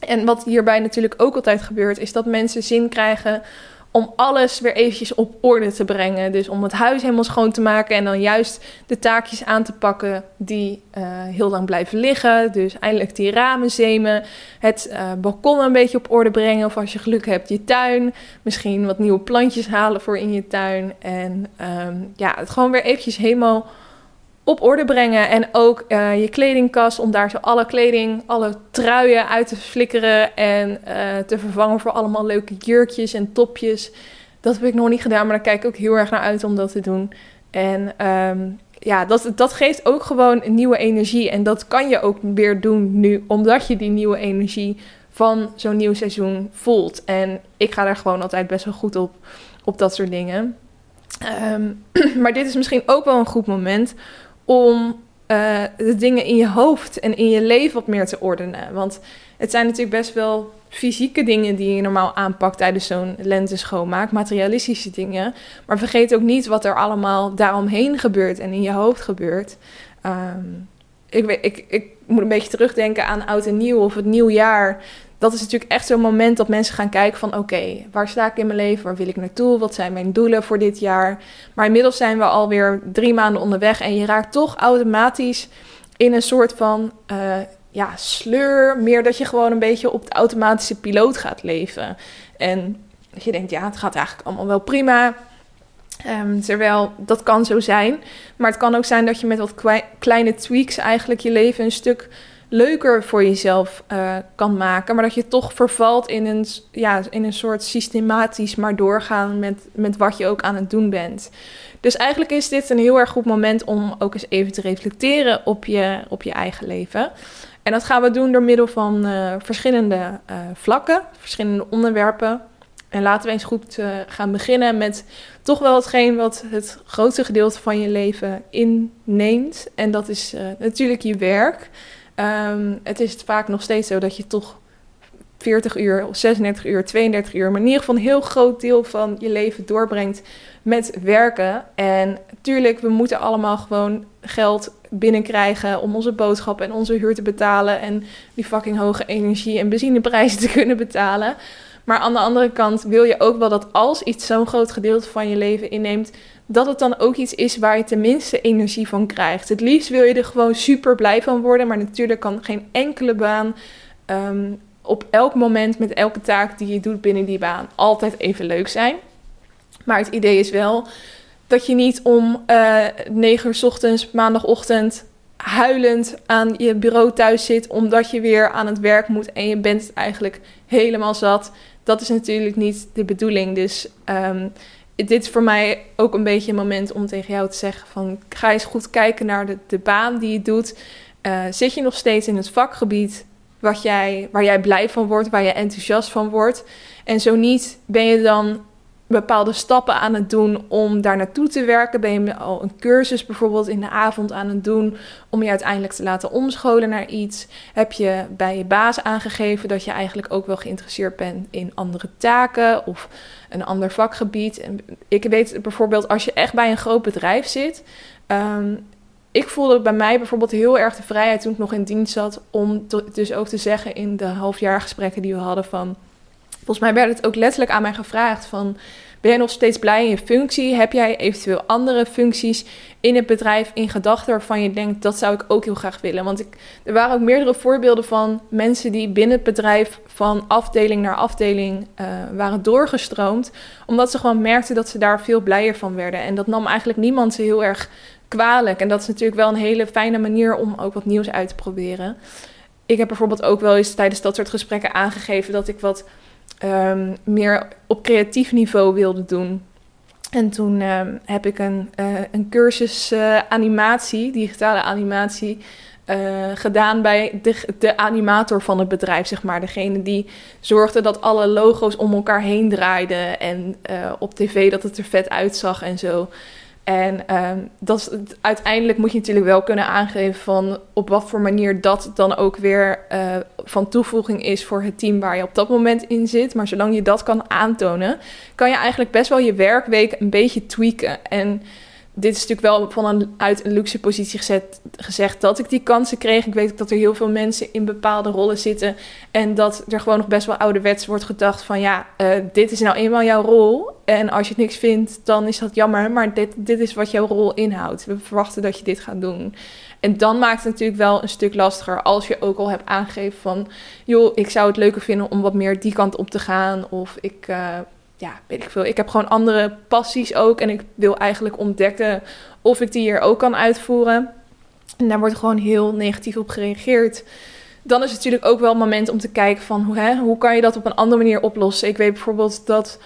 En wat hierbij natuurlijk ook altijd gebeurt, is dat mensen zin krijgen om alles weer eventjes op orde te brengen. Dus om het huis helemaal schoon te maken en dan juist de taakjes aan te pakken die uh, heel lang blijven liggen. Dus eindelijk die ramen zemen, het uh, balkon een beetje op orde brengen. Of als je geluk hebt, je tuin. Misschien wat nieuwe plantjes halen voor in je tuin. En um, ja, het gewoon weer eventjes helemaal op orde brengen. En ook uh, je kledingkast, om daar zo alle kleding, alle truien uit te flikkeren en uh, te vervangen voor allemaal leuke jurkjes en topjes. Dat heb ik nog niet gedaan, maar daar kijk ik ook heel erg naar uit om dat te doen. En um, ja, dat, dat geeft ook gewoon een nieuwe energie. En dat kan je ook weer doen nu, omdat je die nieuwe energie van zo'n nieuw seizoen voelt. En ik ga daar gewoon altijd best wel goed op, op dat soort dingen. Um, maar dit is misschien ook wel een goed moment om uh, de dingen in je hoofd en in je leven wat meer te ordenen. Want het zijn natuurlijk best wel fysieke dingen die je normaal aanpakt tijdens zo'n lenteschoonmaak, materialistische dingen. Maar vergeet ook niet wat er allemaal daaromheen gebeurt en in je hoofd gebeurt. Um, ik, ik, ik moet een beetje terugdenken aan oud en nieuw of het nieuwjaar dat is natuurlijk echt zo'n moment dat mensen gaan kijken van oké, waar sta ik in mijn leven? Waar wil ik naartoe? Wat zijn mijn doelen voor dit jaar? Maar inmiddels zijn we alweer drie maanden onderweg en je raakt toch automatisch in een soort van uh, ja, sleur. Meer dat je gewoon een beetje op de automatische piloot gaat leven. En dat je denkt, ja, het gaat eigenlijk allemaal wel prima. Um, terwijl dat kan zo zijn. Maar het kan ook zijn dat je met wat kleine tweaks eigenlijk je leven een stuk leuker voor jezelf uh, kan maken. Maar dat je toch vervalt in een, ja, in een soort systematisch maar doorgaan met, met wat je ook aan het doen bent. Dus eigenlijk is dit een heel erg goed moment om ook eens even te reflecteren op je, op je eigen leven. En dat gaan we doen door middel van uh, verschillende uh, vlakken, verschillende onderwerpen. En laten we eens goed gaan beginnen met toch wel hetgeen wat het grootste gedeelte van je leven inneemt. En dat is natuurlijk je werk. Um, het is vaak nog steeds zo dat je toch 40 uur, 36 uur, 32 uur, maar in ieder geval een heel groot deel van je leven doorbrengt met werken. En natuurlijk, we moeten allemaal gewoon geld binnenkrijgen om onze boodschappen en onze huur te betalen en die fucking hoge energie- en benzineprijzen te kunnen betalen. Maar aan de andere kant wil je ook wel dat als iets zo'n groot gedeelte van je leven inneemt, dat het dan ook iets is waar je tenminste energie van krijgt. Het liefst wil je er gewoon super blij van worden, maar natuurlijk kan geen enkele baan um, op elk moment met elke taak die je doet binnen die baan altijd even leuk zijn. Maar het idee is wel dat je niet om uh, 9 uur s ochtends, maandagochtend, huilend aan je bureau thuis zit omdat je weer aan het werk moet en je bent eigenlijk helemaal zat. Dat is natuurlijk niet de bedoeling. Dus um, dit is voor mij ook een beetje een moment om tegen jou te zeggen van ga eens goed kijken naar de, de baan die je doet. Uh, zit je nog steeds in het vakgebied wat jij, waar jij blij van wordt, waar je enthousiast van wordt? En zo niet, ben je dan bepaalde stappen aan het doen om daar naartoe te werken? Ben je al een cursus bijvoorbeeld in de avond aan het doen om je uiteindelijk te laten omscholen naar iets? Heb je bij je baas aangegeven dat je eigenlijk ook wel geïnteresseerd bent in andere taken of een ander vakgebied? Ik weet bijvoorbeeld als je echt bij een groot bedrijf zit. Um, ik voelde bij mij bijvoorbeeld heel erg de vrijheid toen ik nog in dienst zat om dus ook te zeggen in de halfjaargesprekken die we hadden van Volgens mij werd het ook letterlijk aan mij gevraagd van... Ben jij nog steeds blij in je functie? Heb jij eventueel andere functies in het bedrijf in gedachten waarvan je denkt dat zou ik ook heel graag willen? Want ik, er waren ook meerdere voorbeelden van mensen die binnen het bedrijf van afdeling naar afdeling uh, waren doorgestroomd, omdat ze gewoon merkten dat ze daar veel blijer van werden. En dat nam eigenlijk niemand ze heel erg kwalijk. En dat is natuurlijk wel een hele fijne manier om ook wat nieuws uit te proberen. Ik heb bijvoorbeeld ook wel eens tijdens dat soort gesprekken aangegeven dat ik wat um, meer op creatief niveau wilde doen. En toen um, heb ik een, uh, een cursus uh, animatie, digitale animatie, uh, gedaan bij de, de, animator van het bedrijf, zeg maar. Degene die zorgde dat alle logo's om elkaar heen draaiden en op tv dat het er vet uitzag en zo. En ehm, dat is, uiteindelijk moet je natuurlijk wel kunnen aangeven van op wat voor manier dat dan ook weer uh, van toevoeging is voor het team waar je op dat moment in zit. Maar zolang je dat kan aantonen, kan je eigenlijk best wel je werkweek een beetje tweaken. En dit is natuurlijk wel vanuit een luxe positie gezet, gezegd dat ik die kansen kreeg. Ik weet dat er heel veel mensen in bepaalde rollen zitten. En dat er gewoon nog best wel ouderwets wordt gedacht van ja, uh, dit is nou eenmaal jouw rol. En als je het niks vindt, dan is dat jammer. Maar dit, dit is wat jouw rol inhoudt. We verwachten dat je dit gaat doen. En dan maakt het natuurlijk wel een stuk lastiger als je ook al hebt aangegeven van... joh, ik zou het leuker vinden om wat meer die kant op te gaan. Of ik... Uh, ja, weet ik veel. Ik heb gewoon andere passies ook. En ik wil eigenlijk ontdekken of ik die hier ook kan uitvoeren. En daar wordt gewoon heel negatief op gereageerd. Dan is het natuurlijk ook wel een moment om te kijken van hoe, hè, hoe kan je dat op een andere manier oplossen. Ik weet bijvoorbeeld dat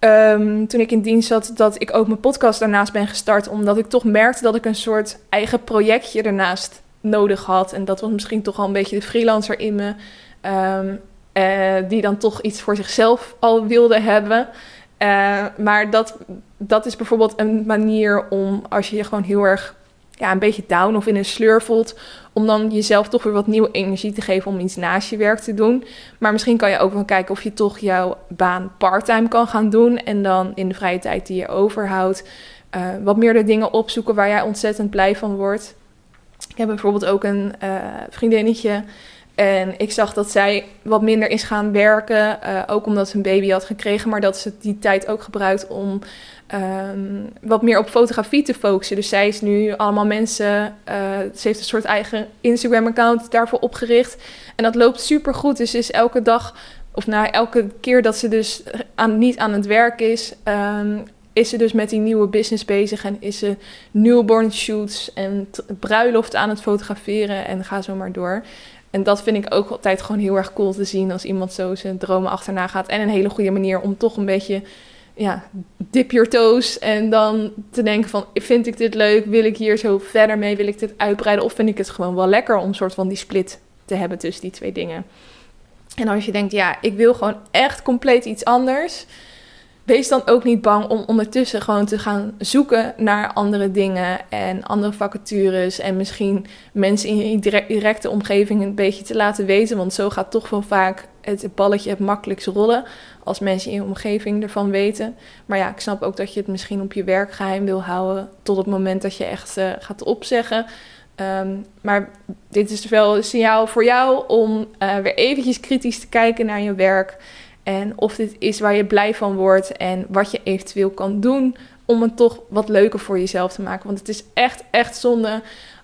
um, toen ik in dienst zat, dat ik ook mijn podcast daarnaast ben gestart. Omdat ik toch merkte dat ik een soort eigen projectje daarnaast nodig had. En dat was misschien toch al een beetje de freelancer in me. Um, uh, die dan toch iets voor zichzelf al wilde hebben. Uh, maar dat, dat is bijvoorbeeld een manier om, als je je gewoon heel erg ja, een beetje down of in een sleur voelt, om dan jezelf toch weer wat nieuwe energie te geven om iets naast je werk te doen. Maar misschien kan je ook wel kijken of je toch jouw baan parttime kan gaan doen en dan in de vrije tijd die je overhoudt, uh, wat meer de dingen opzoeken waar jij ontzettend blij van wordt. Ik heb bijvoorbeeld ook een vriendinnetje en ik zag dat zij wat minder is gaan werken, uh, ook omdat ze een baby had gekregen, maar dat ze die tijd ook gebruikt om um, wat meer op fotografie te focussen. Dus zij is nu allemaal mensen, uh, ze heeft een soort eigen Instagram-account daarvoor opgericht. En dat loopt super goed. Dus is elke dag, of na elke keer dat ze dus aan, niet aan het werk is, um, is ze dus met die nieuwe business bezig en is ze newborn shoots en bruiloft aan het fotograferen en ga zo maar door. En dat vind ik ook altijd gewoon heel erg cool te zien als iemand zo zijn dromen achterna gaat. En een hele goede manier om toch een beetje, ja, dip your toes. En dan te denken van, vind ik dit leuk? Wil ik hier zo verder mee? Wil ik dit uitbreiden? Of vind ik het gewoon wel lekker om een soort van die split te hebben tussen die twee dingen? En als je denkt, ja, ik wil gewoon echt compleet iets anders wees dan ook niet bang om ondertussen gewoon te gaan zoeken naar andere dingen en andere vacatures. En misschien mensen in je directe omgeving een beetje te laten weten. Want zo gaat toch wel vaak het balletje het makkelijkst rollen. Als mensen in je omgeving ervan weten. Maar ja, ik snap ook dat je het misschien op je werk geheim wil houden. Tot het moment dat je echt uh, gaat opzeggen. Um, maar dit is wel een signaal voor jou om uh, weer eventjes kritisch te kijken naar je werk. En of dit is waar je blij van wordt en wat je eventueel kan doen om het toch wat leuker voor jezelf te maken. Want het is echt, echt zonde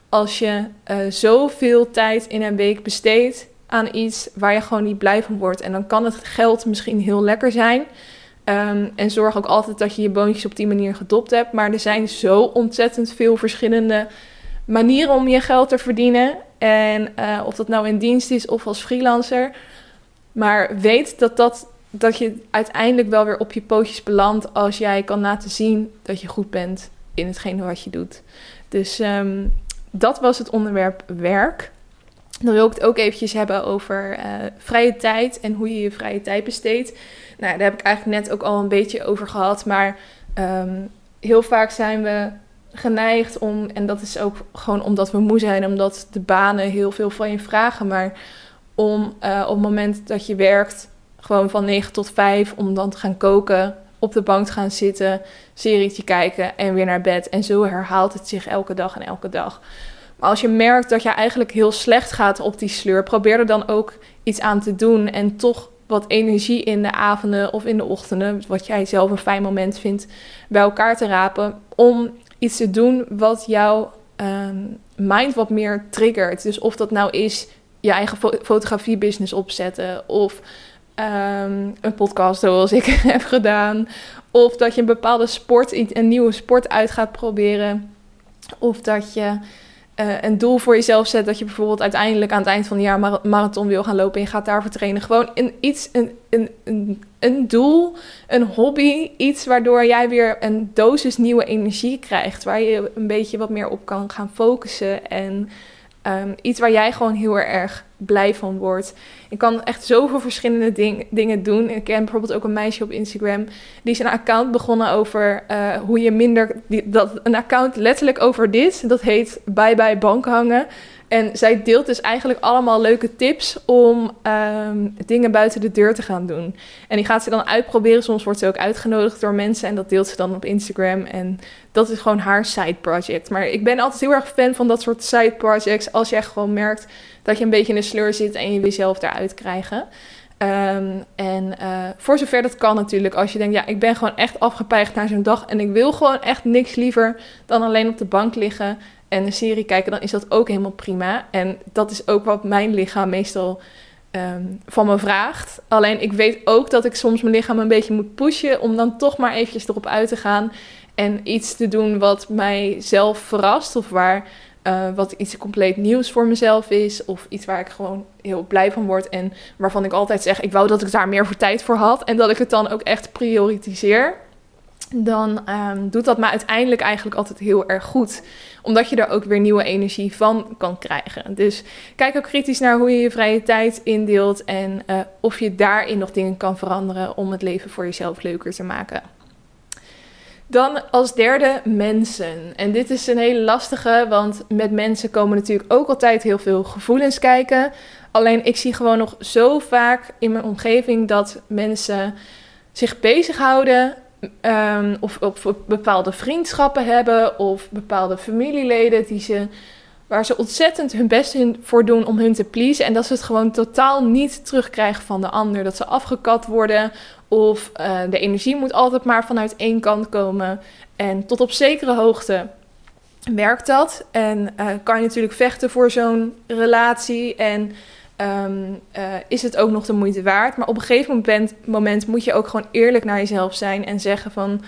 als je uh, zoveel tijd in een week besteedt aan iets waar je gewoon niet blij van wordt. En dan kan het geld misschien heel lekker zijn. Um, en zorg ook altijd dat je je boontjes op die manier gedopt hebt. Maar er zijn zo ontzettend veel verschillende manieren om je geld te verdienen. En uh, of dat nou in dienst is of als freelancer. Maar weet dat dat dat je uiteindelijk wel weer op je pootjes belandt als jij kan laten zien dat je goed bent in hetgene wat je doet. Dus um, dat was het onderwerp werk. Dan wil ik het ook eventjes hebben over uh, vrije tijd en hoe je je vrije tijd besteedt. Nou, daar heb ik eigenlijk net ook al een beetje over gehad. Maar um, heel vaak zijn we geneigd om, en dat is ook gewoon omdat we moe zijn, omdat de banen heel veel van je vragen. Maar om uh, op het moment dat je werkt, gewoon van 9 tot 5 om dan te gaan koken, op de bank te gaan zitten, serietje kijken en weer naar bed. En zo herhaalt het zich elke dag en elke dag. Maar als je merkt dat je eigenlijk heel slecht gaat op die sleur, probeer er dan ook iets aan te doen en toch wat energie in de avonden of in de ochtenden, wat jij zelf een fijn moment vindt, bij elkaar te rapen. Om iets te doen wat jouw ehm, mind wat meer triggert. Dus of dat nou is je eigen fo fotografie-business opzetten. Of ehm, een podcast zoals ik heb gedaan. Of dat je een bepaalde sport, een nieuwe sport uit gaat proberen. Of dat je uh, een doel voor jezelf zet. Dat je bijvoorbeeld uiteindelijk aan het eind van het jaar marathon wil gaan lopen. En je gaat daarvoor trainen. Gewoon een, iets, een, een, een, een doel, een hobby. Iets waardoor jij weer een dosis nieuwe energie krijgt. Waar je een beetje wat meer op kan gaan focussen. En um, iets waar jij gewoon heel erg blij van wordt. Ik kan echt zoveel verschillende ding, dingen doen. Ik ken bijvoorbeeld ook een meisje op Instagram. Die is een account begonnen over uh, hoe je minder. Dat, een account letterlijk over dit. Dat heet Bye Bye Bank hangen. En zij deelt dus eigenlijk allemaal leuke tips om um, dingen buiten de deur te gaan doen. En die gaat ze dan uitproberen. Soms wordt ze ook uitgenodigd door mensen en dat deelt ze dan op Instagram. En dat is gewoon haar side project. Maar ik ben altijd heel erg fan van dat soort side projects. Als je echt gewoon merkt dat je een beetje in de sleur zit en je wil jezelf eruit krijgen. Um, en uh, voor zover dat kan natuurlijk, als je denkt, ja, ik ben gewoon echt afgepeigd naar zo'n dag en ik wil gewoon echt niks liever dan alleen op de bank liggen en een serie kijken, dan is dat ook helemaal prima. En dat is ook wat mijn lichaam meestal um, van me vraagt. Alleen ik weet ook dat ik soms mijn lichaam een beetje moet pushen om dan toch maar eventjes erop uit te gaan en iets te doen wat mij zelf verrast of waar uh, wat iets compleet nieuws voor mezelf is. Of iets waar ik gewoon heel blij van word. En waarvan ik altijd zeg: ik wou dat ik daar meer voor tijd voor had. En dat ik het dan ook echt prioritiseer. Dan um, doet dat me uiteindelijk eigenlijk altijd heel erg goed. Omdat je er ook weer nieuwe energie van kan krijgen. Dus kijk ook kritisch naar hoe je je vrije tijd indeelt. En uh, of je daarin nog dingen kan veranderen om het leven voor jezelf leuker te maken. Dan als derde mensen. En dit is een hele lastige, want met mensen komen natuurlijk ook altijd heel veel gevoelens kijken. Alleen ik zie gewoon nog zo vaak in mijn omgeving dat mensen zich bezighouden um, of, of bepaalde vriendschappen hebben of bepaalde familieleden die ze waar ze ontzettend hun best voor doen om hun te pleasen. En dat ze het gewoon totaal niet terugkrijgen van de ander. Dat ze afgekat worden of uh, de energie moet altijd maar vanuit één kant komen. En tot op zekere hoogte werkt dat. En uh, kan je natuurlijk vechten voor zo'n relatie. En um, uh, is het ook nog de moeite waard. Maar op een gegeven moment, moment moet je ook gewoon eerlijk naar jezelf zijn en zeggen van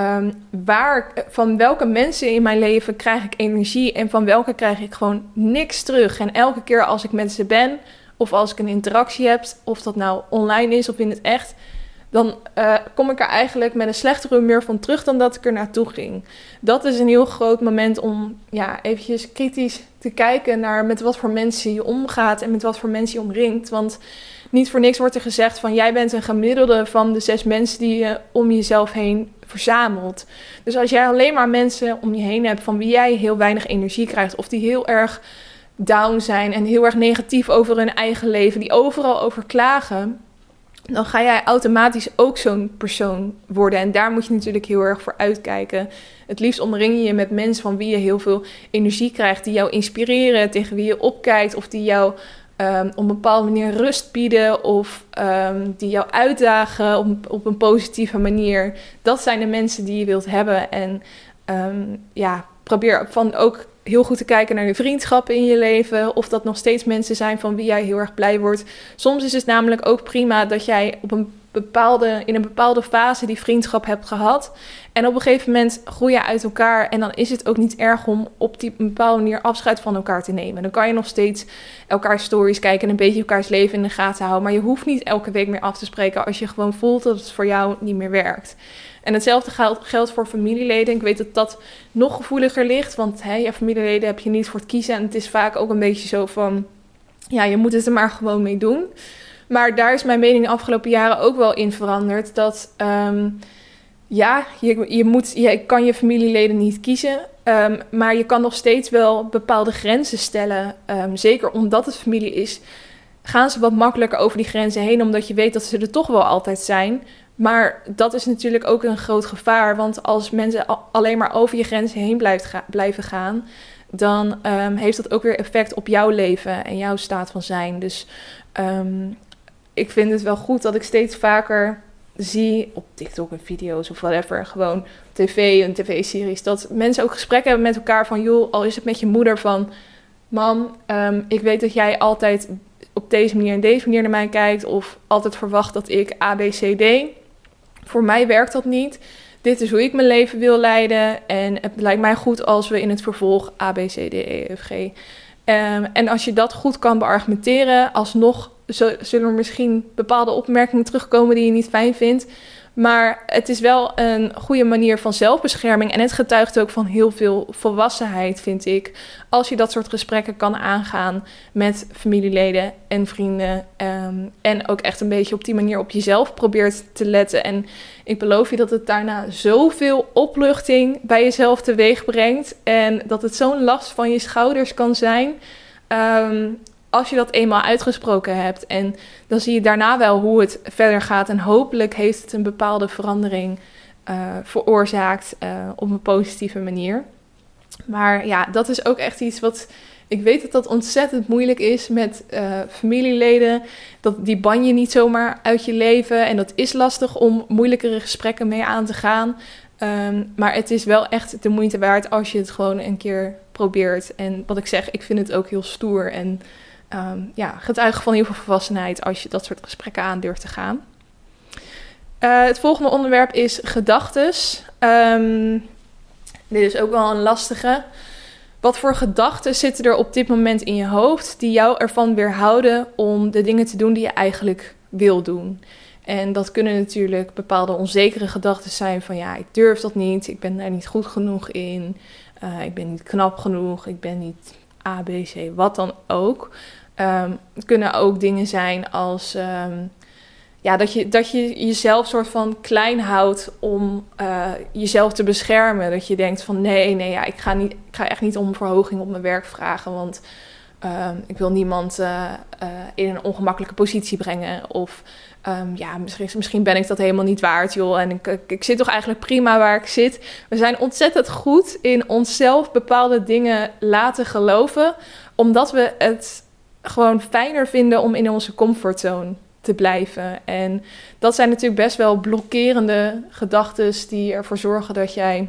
Um, waar, van welke mensen in mijn leven krijg ik energie en van welke krijg ik gewoon niks terug. En elke keer als ik met ze ben of als ik een interactie heb, of dat nou online is of in het echt, dan uh, kom ik er eigenlijk met een slechtere humeur van terug dan dat ik er naartoe ging. Dat is een heel groot moment om ja, eventjes kritisch te kijken naar met wat voor mensen je omgaat en met wat voor mensen je omringt. Want niet voor niks wordt er gezegd van jij bent een gemiddelde van de zes mensen die je om jezelf heen verzamelt. Dus als jij alleen maar mensen om je heen hebt van wie jij heel weinig energie krijgt, of die heel erg down zijn en heel erg negatief over hun eigen leven, die overal over klagen, dan ga jij automatisch ook zo'n persoon worden. En daar moet je natuurlijk heel erg voor uitkijken. Het liefst omring je je met mensen van wie je heel veel energie krijgt, die jou inspireren, tegen wie je opkijkt of die jou um, op een bepaalde manier rust bieden of um, die jou uitdagen op, op, een positieve manier. Dat zijn de mensen die je wilt hebben. En um, ja, probeer van ook heel goed te kijken naar je vriendschappen in je leven. Of dat nog steeds mensen zijn van wie jij heel erg blij wordt. Soms is het namelijk ook prima dat jij op een bepaalde, in een bepaalde fase die vriendschap hebt gehad. En op een gegeven moment groeien uit elkaar. En dan is het ook niet erg om op die bepaalde manier afscheid van elkaar te nemen. Dan kan je nog steeds elkaar stories kijken en een beetje elkaars leven in de gaten houden. Maar je hoeft niet elke week meer af te spreken als je gewoon voelt dat het voor jou niet meer werkt. En hetzelfde geldt, voor familieleden. Ik weet dat dat nog gevoeliger ligt. Want hè, je familieleden heb je niet voor het kiezen. En het is vaak ook een beetje zo van... Ja, je moet het er maar gewoon mee doen. Maar daar is mijn mening de afgelopen jaren ook wel in veranderd. Dat um, ja, je, je, moet, je kan je familieleden niet kiezen. Um, maar je kan nog steeds wel bepaalde grenzen stellen. Um, zeker omdat het familie is, gaan ze wat makkelijker over die grenzen heen. Omdat je weet dat ze er toch wel altijd zijn. Maar dat is natuurlijk ook een groot gevaar. Want als mensen alleen maar over je grenzen heen blijft blijven gaan, dan um, heeft dat ook weer effect op jouw leven en jouw staat van zijn. Dus um, ik vind het wel goed dat ik steeds vaker zie op TikTok en video's of whatever, gewoon tv en tv-series, dat mensen ook gesprekken hebben met elkaar van, joh, al is het met je moeder van, mam, ehm, ik weet dat jij altijd op deze manier en deze manier naar mij kijkt of altijd verwacht dat ik A, B, C, D. Voor mij werkt dat niet. Dit is hoe ik mijn leven wil leiden en het lijkt mij goed als we in het vervolg A, B, C, D, E, F, G. Um, en als je dat goed kan beargumenteren, alsnog zullen er misschien bepaalde opmerkingen terugkomen die je niet fijn vindt. Maar het is wel een goede manier van zelfbescherming. En het getuigt ook van heel veel volwassenheid, vind ik. Als je dat soort gesprekken kan aangaan met familieleden en vrienden. Ehm, en ook echt een beetje op die manier op jezelf probeert te letten. En ik beloof je dat het daarna zoveel opluchting bij jezelf teweeg brengt. En dat het zo'n last van je schouders kan zijn. Ehm, als je dat eenmaal uitgesproken hebt. En dan zie je daarna wel hoe het verder gaat. En hopelijk heeft het een bepaalde verandering uh, veroorzaakt uh, op een positieve manier. Maar ja, dat is ook echt iets wat. Ik weet dat dat ontzettend moeilijk is met uh, familieleden. Dat die ban je niet zomaar uit je leven. En dat is lastig om moeilijkere gesprekken mee aan te gaan. Um, maar het is wel echt de moeite waard als je het gewoon een keer probeert. En wat ik zeg, ik vind het ook heel stoer. En um, ja, van heel veel volwassenheid als je dat soort gesprekken aan durft te gaan. Uh, het volgende onderwerp is gedachtes. Um, dit is ook wel een lastige. Wat voor gedachten zitten er op dit moment in je hoofd die jou ervan weerhouden om de dingen te doen die je eigenlijk wil doen? En dat kunnen natuurlijk bepaalde onzekere gedachten zijn van ja, ik durf dat niet, ik ben daar niet goed genoeg in, uh, ik ben niet knap genoeg, ik ben niet A, B, C, wat dan ook. Het kunnen ook dingen zijn als um, ja, dat, je, dat je jezelf soort van klein houdt om uh, jezelf te beschermen. Dat je denkt van nee, nee, ja, ik, ga niet, ik ga echt niet om verhoging op mijn werk vragen. Want um, ik wil niemand uh, uh, in een ongemakkelijke positie brengen. Of ja, misschien, misschien ben ik dat helemaal niet waard, joh. En ik, ik zit toch eigenlijk prima waar ik zit. We zijn ontzettend goed in onszelf bepaalde dingen laten geloven. Omdat we het gewoon fijner vinden om in onze comfortzone te blijven. En dat zijn natuurlijk best wel blokkerende gedachten die ervoor zorgen dat jij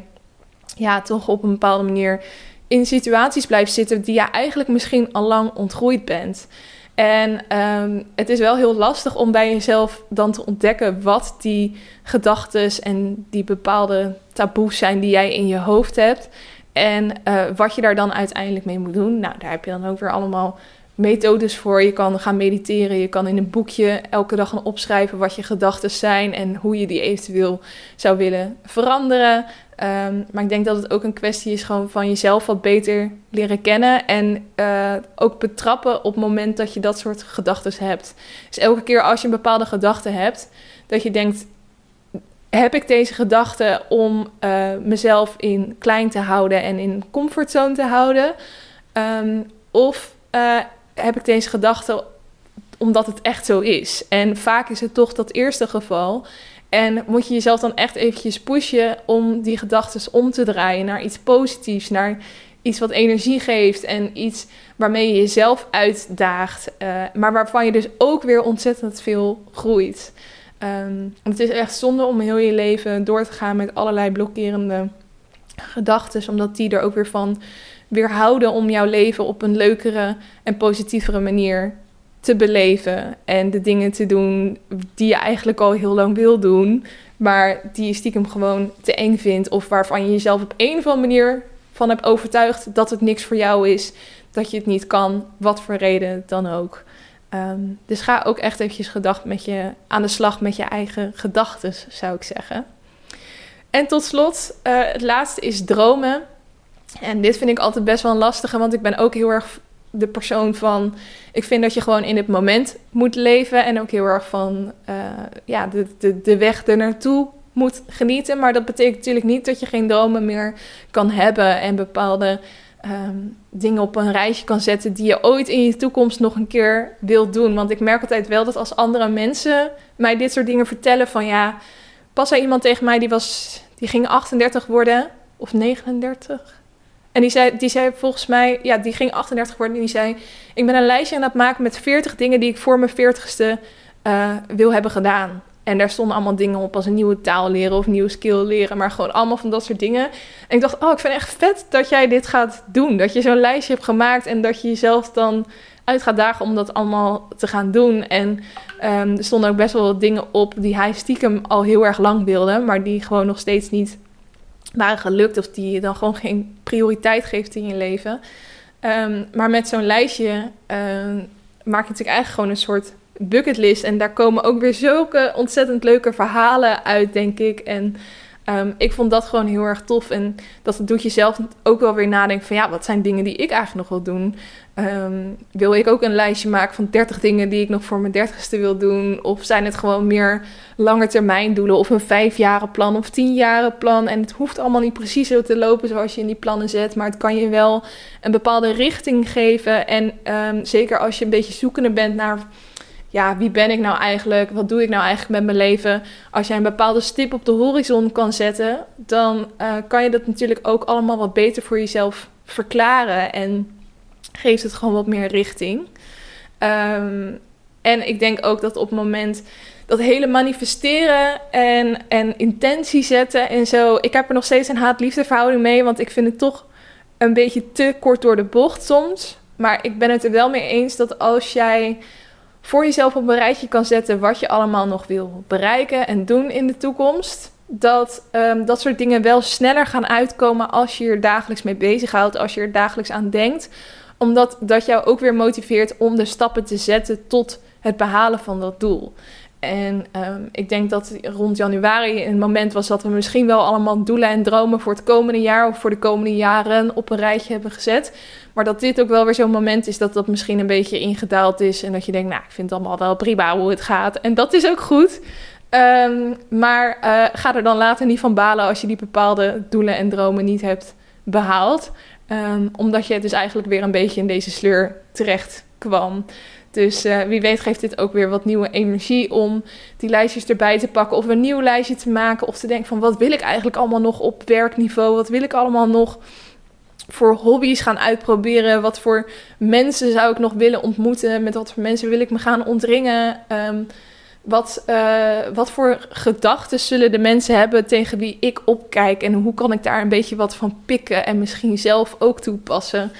ja, toch op een bepaalde manier in situaties blijft zitten die je eigenlijk misschien al lang ontgroeid bent. En um, het is wel heel lastig om bij jezelf dan te ontdekken wat die gedachten en die bepaalde taboes zijn die jij in je hoofd hebt. En uh, wat je daar dan uiteindelijk mee moet doen. Nou, daar heb je dan ook weer allemaal methodes voor. Je kan gaan mediteren. Je kan in een boekje elke dag gaan opschrijven wat je gedachten zijn en hoe je die eventueel zou willen veranderen. Um, maar ik denk dat het ook een kwestie is gewoon van jezelf wat beter leren kennen. En uh, ook betrappen op het moment dat je dat soort gedachten hebt. Dus elke keer als je een bepaalde gedachte hebt, dat je denkt. Heb ik deze gedachte om uh, mezelf in klein te houden en in comfortzone te houden? Um, of uh, heb ik deze gedachte omdat het echt zo is. En vaak is het toch dat eerste geval. En moet je jezelf dan echt eventjes pushen om die gedachten om te draaien naar iets positiefs, naar iets wat energie geeft en iets waarmee je jezelf uitdaagt, uh, maar waarvan je dus ook weer ontzettend veel groeit. Um, het is echt zonde om heel je leven door te gaan met allerlei blokkerende gedachten, omdat die er ook weer van weerhouden om jouw leven op een leukere en positievere manier te beleven. En de dingen te doen die je eigenlijk al heel lang wil doen, maar die je stiekem gewoon te eng vindt. Of waarvan je jezelf op een of andere manier van hebt overtuigd dat het niks voor jou is. Dat je het niet kan, wat voor reden dan ook. Um, dus ga ook echt eventjes gedacht met je aan de slag met je eigen gedachten, zou ik zeggen. En tot slot, uh, het laatste is dromen. En dit vind ik altijd best wel een lastige, want ik ben ook heel erg de persoon van. Ik vind dat je gewoon in het moment moet leven. En ook heel erg van uh, ja, de, de, de weg er naartoe moet genieten. Maar dat betekent natuurlijk niet dat je geen dromen meer kan hebben en bepaalde um, dingen op een reisje kan zetten die je ooit in je toekomst nog een keer wilt doen. Want ik merk altijd wel dat als andere mensen mij dit soort dingen vertellen van ja, pas zei iemand tegen mij die was, die ging 38 worden of 39. En die zei, die zei volgens mij, ja, die ging 38 worden en die zei: Ik ben een lijstje aan het maken met 40 dingen die ik voor mijn 40ste uh, wil hebben gedaan. En daar stonden allemaal dingen op als een nieuwe taal leren of een nieuwe skill leren. Maar gewoon allemaal van dat soort dingen. En ik dacht, oh, ik vind het echt vet dat jij dit gaat doen. Dat je zo'n lijstje hebt gemaakt en dat je jezelf dan uit gaat dagen om dat allemaal te gaan doen. En um, er stonden ook best wel wat dingen op die hij stiekem al heel erg lang wilde. Maar die gewoon nog steeds niet waren gelukt. Of die je dan gewoon geen prioriteit geeft in je leven. Um, maar met zo'n lijstje um, maak je natuurlijk eigenlijk gewoon een soort bucketlist. En daar komen ook weer zulke ontzettend leuke verhalen uit, denk ik. En um, ik vond dat gewoon heel erg tof. En dat doet jezelf ook wel weer nadenken van... ja, wat zijn dingen die ik eigenlijk nog wil doen? Um, wil ik ook een lijstje maken van 30 dingen die ik nog voor mijn dertigste wil doen? Of zijn het gewoon meer lange termijn doelen? Of een vijfjaren plan of tienjaren plan? En het hoeft allemaal niet precies zo te lopen zoals je in die plannen zet. Maar het kan je wel een bepaalde richting geven. En um, zeker als je een beetje zoekende bent naar ja, wie ben ik nou eigenlijk? Wat doe ik nou eigenlijk met mijn leven? Als jij een bepaalde stip op de horizon kan zetten, dan uh, kan je dat natuurlijk ook allemaal wat beter voor jezelf verklaren en geeft het gewoon wat meer richting. Um, en ik denk ook dat op het moment dat hele manifesteren en, en intentie zetten en zo, ik heb er nog steeds een haat-liefde verhouding mee, want ik vind het toch een beetje te kort door de bocht soms. Maar ik ben het er wel mee eens dat als jij voor jezelf op een rijtje kan zetten wat je allemaal nog wil bereiken en doen in de toekomst. Dat um, dat soort dingen wel sneller gaan uitkomen als je er dagelijks mee bezighoudt, als je er dagelijks aan denkt. Omdat dat jou ook weer motiveert om de stappen te zetten tot het behalen van dat doel. En um, ik denk dat rond januari een moment was dat we misschien wel allemaal doelen en dromen voor het komende jaar of voor de komende jaren op een rijtje hebben gezet. Maar dat dit ook wel weer zo'n moment is dat dat misschien een beetje ingedaald is. En dat je denkt, nou, ik vind het allemaal wel prima hoe het gaat. En dat is ook goed. Um, maar uh, ga er dan later niet van balen als je die bepaalde doelen en dromen niet hebt behaald. Um, omdat je dus eigenlijk weer een beetje in deze sleur terecht kwam. Dus uh, wie weet geeft dit ook weer wat nieuwe energie om die lijstjes erbij te pakken. Of een nieuw lijstje te maken. Of te denken van wat wil ik eigenlijk allemaal nog op werkniveau? Wat wil ik allemaal nog voor hobby's gaan uitproberen? Wat voor mensen zou ik nog willen ontmoeten? Met wat voor mensen wil ik me gaan ontringen? Um, wat, uh, wat voor gedachten zullen de mensen hebben tegen wie ik opkijk? En hoe kan ik daar een beetje wat van pikken en misschien zelf ook toepassen?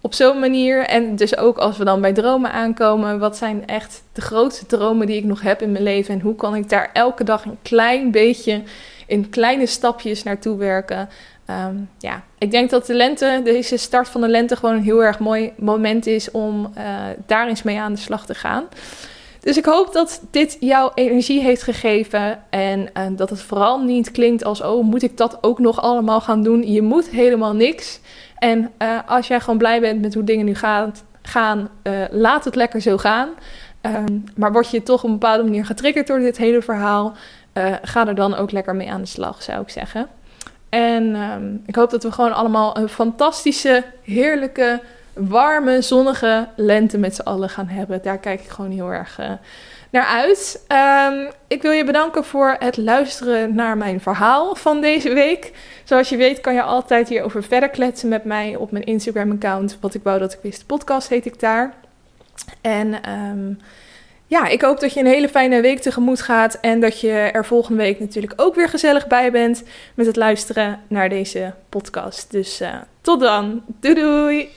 Op zo'n manier. En dus ook als we dan bij dromen aankomen. Wat zijn echt de grootste dromen die ik nog heb in mijn leven? En hoe kan ik daar elke dag een klein beetje in kleine stapjes naartoe werken? Um, ja, ik denk dat de lente, deze start van de lente, gewoon een heel erg mooi moment is om uh, daar eens mee aan de slag te gaan. Dus ik hoop dat dit jouw energie heeft gegeven en uh, dat het vooral niet klinkt als: oh, moet ik dat ook nog allemaal gaan doen? Je moet helemaal niks. En uh, als jij gewoon blij bent met hoe dingen nu gaan, gaan laat het lekker zo gaan. Um, maar word je toch op een bepaalde manier getriggerd door dit hele verhaal, ga er dan ook lekker mee aan de slag, zou ik zeggen. En um, ik hoop dat we gewoon allemaal een fantastische, heerlijke, warme, zonnige lente met z'n allen gaan hebben. Daar kijk ik gewoon heel erg uh, naar uit. Um, ik wil je bedanken voor het luisteren naar mijn verhaal van deze week. Zoals je weet kan je altijd hierover verder kletsen met mij op mijn Instagram-account. Wat ik wou dat ik wist, podcast heet ik daar. En... Um, ja, ik hoop dat je een hele fijne week tegemoet gaat en dat je er volgende week natuurlijk ook weer gezellig bij bent met het luisteren naar deze podcast. Dus uh, tot dan. Doei doei!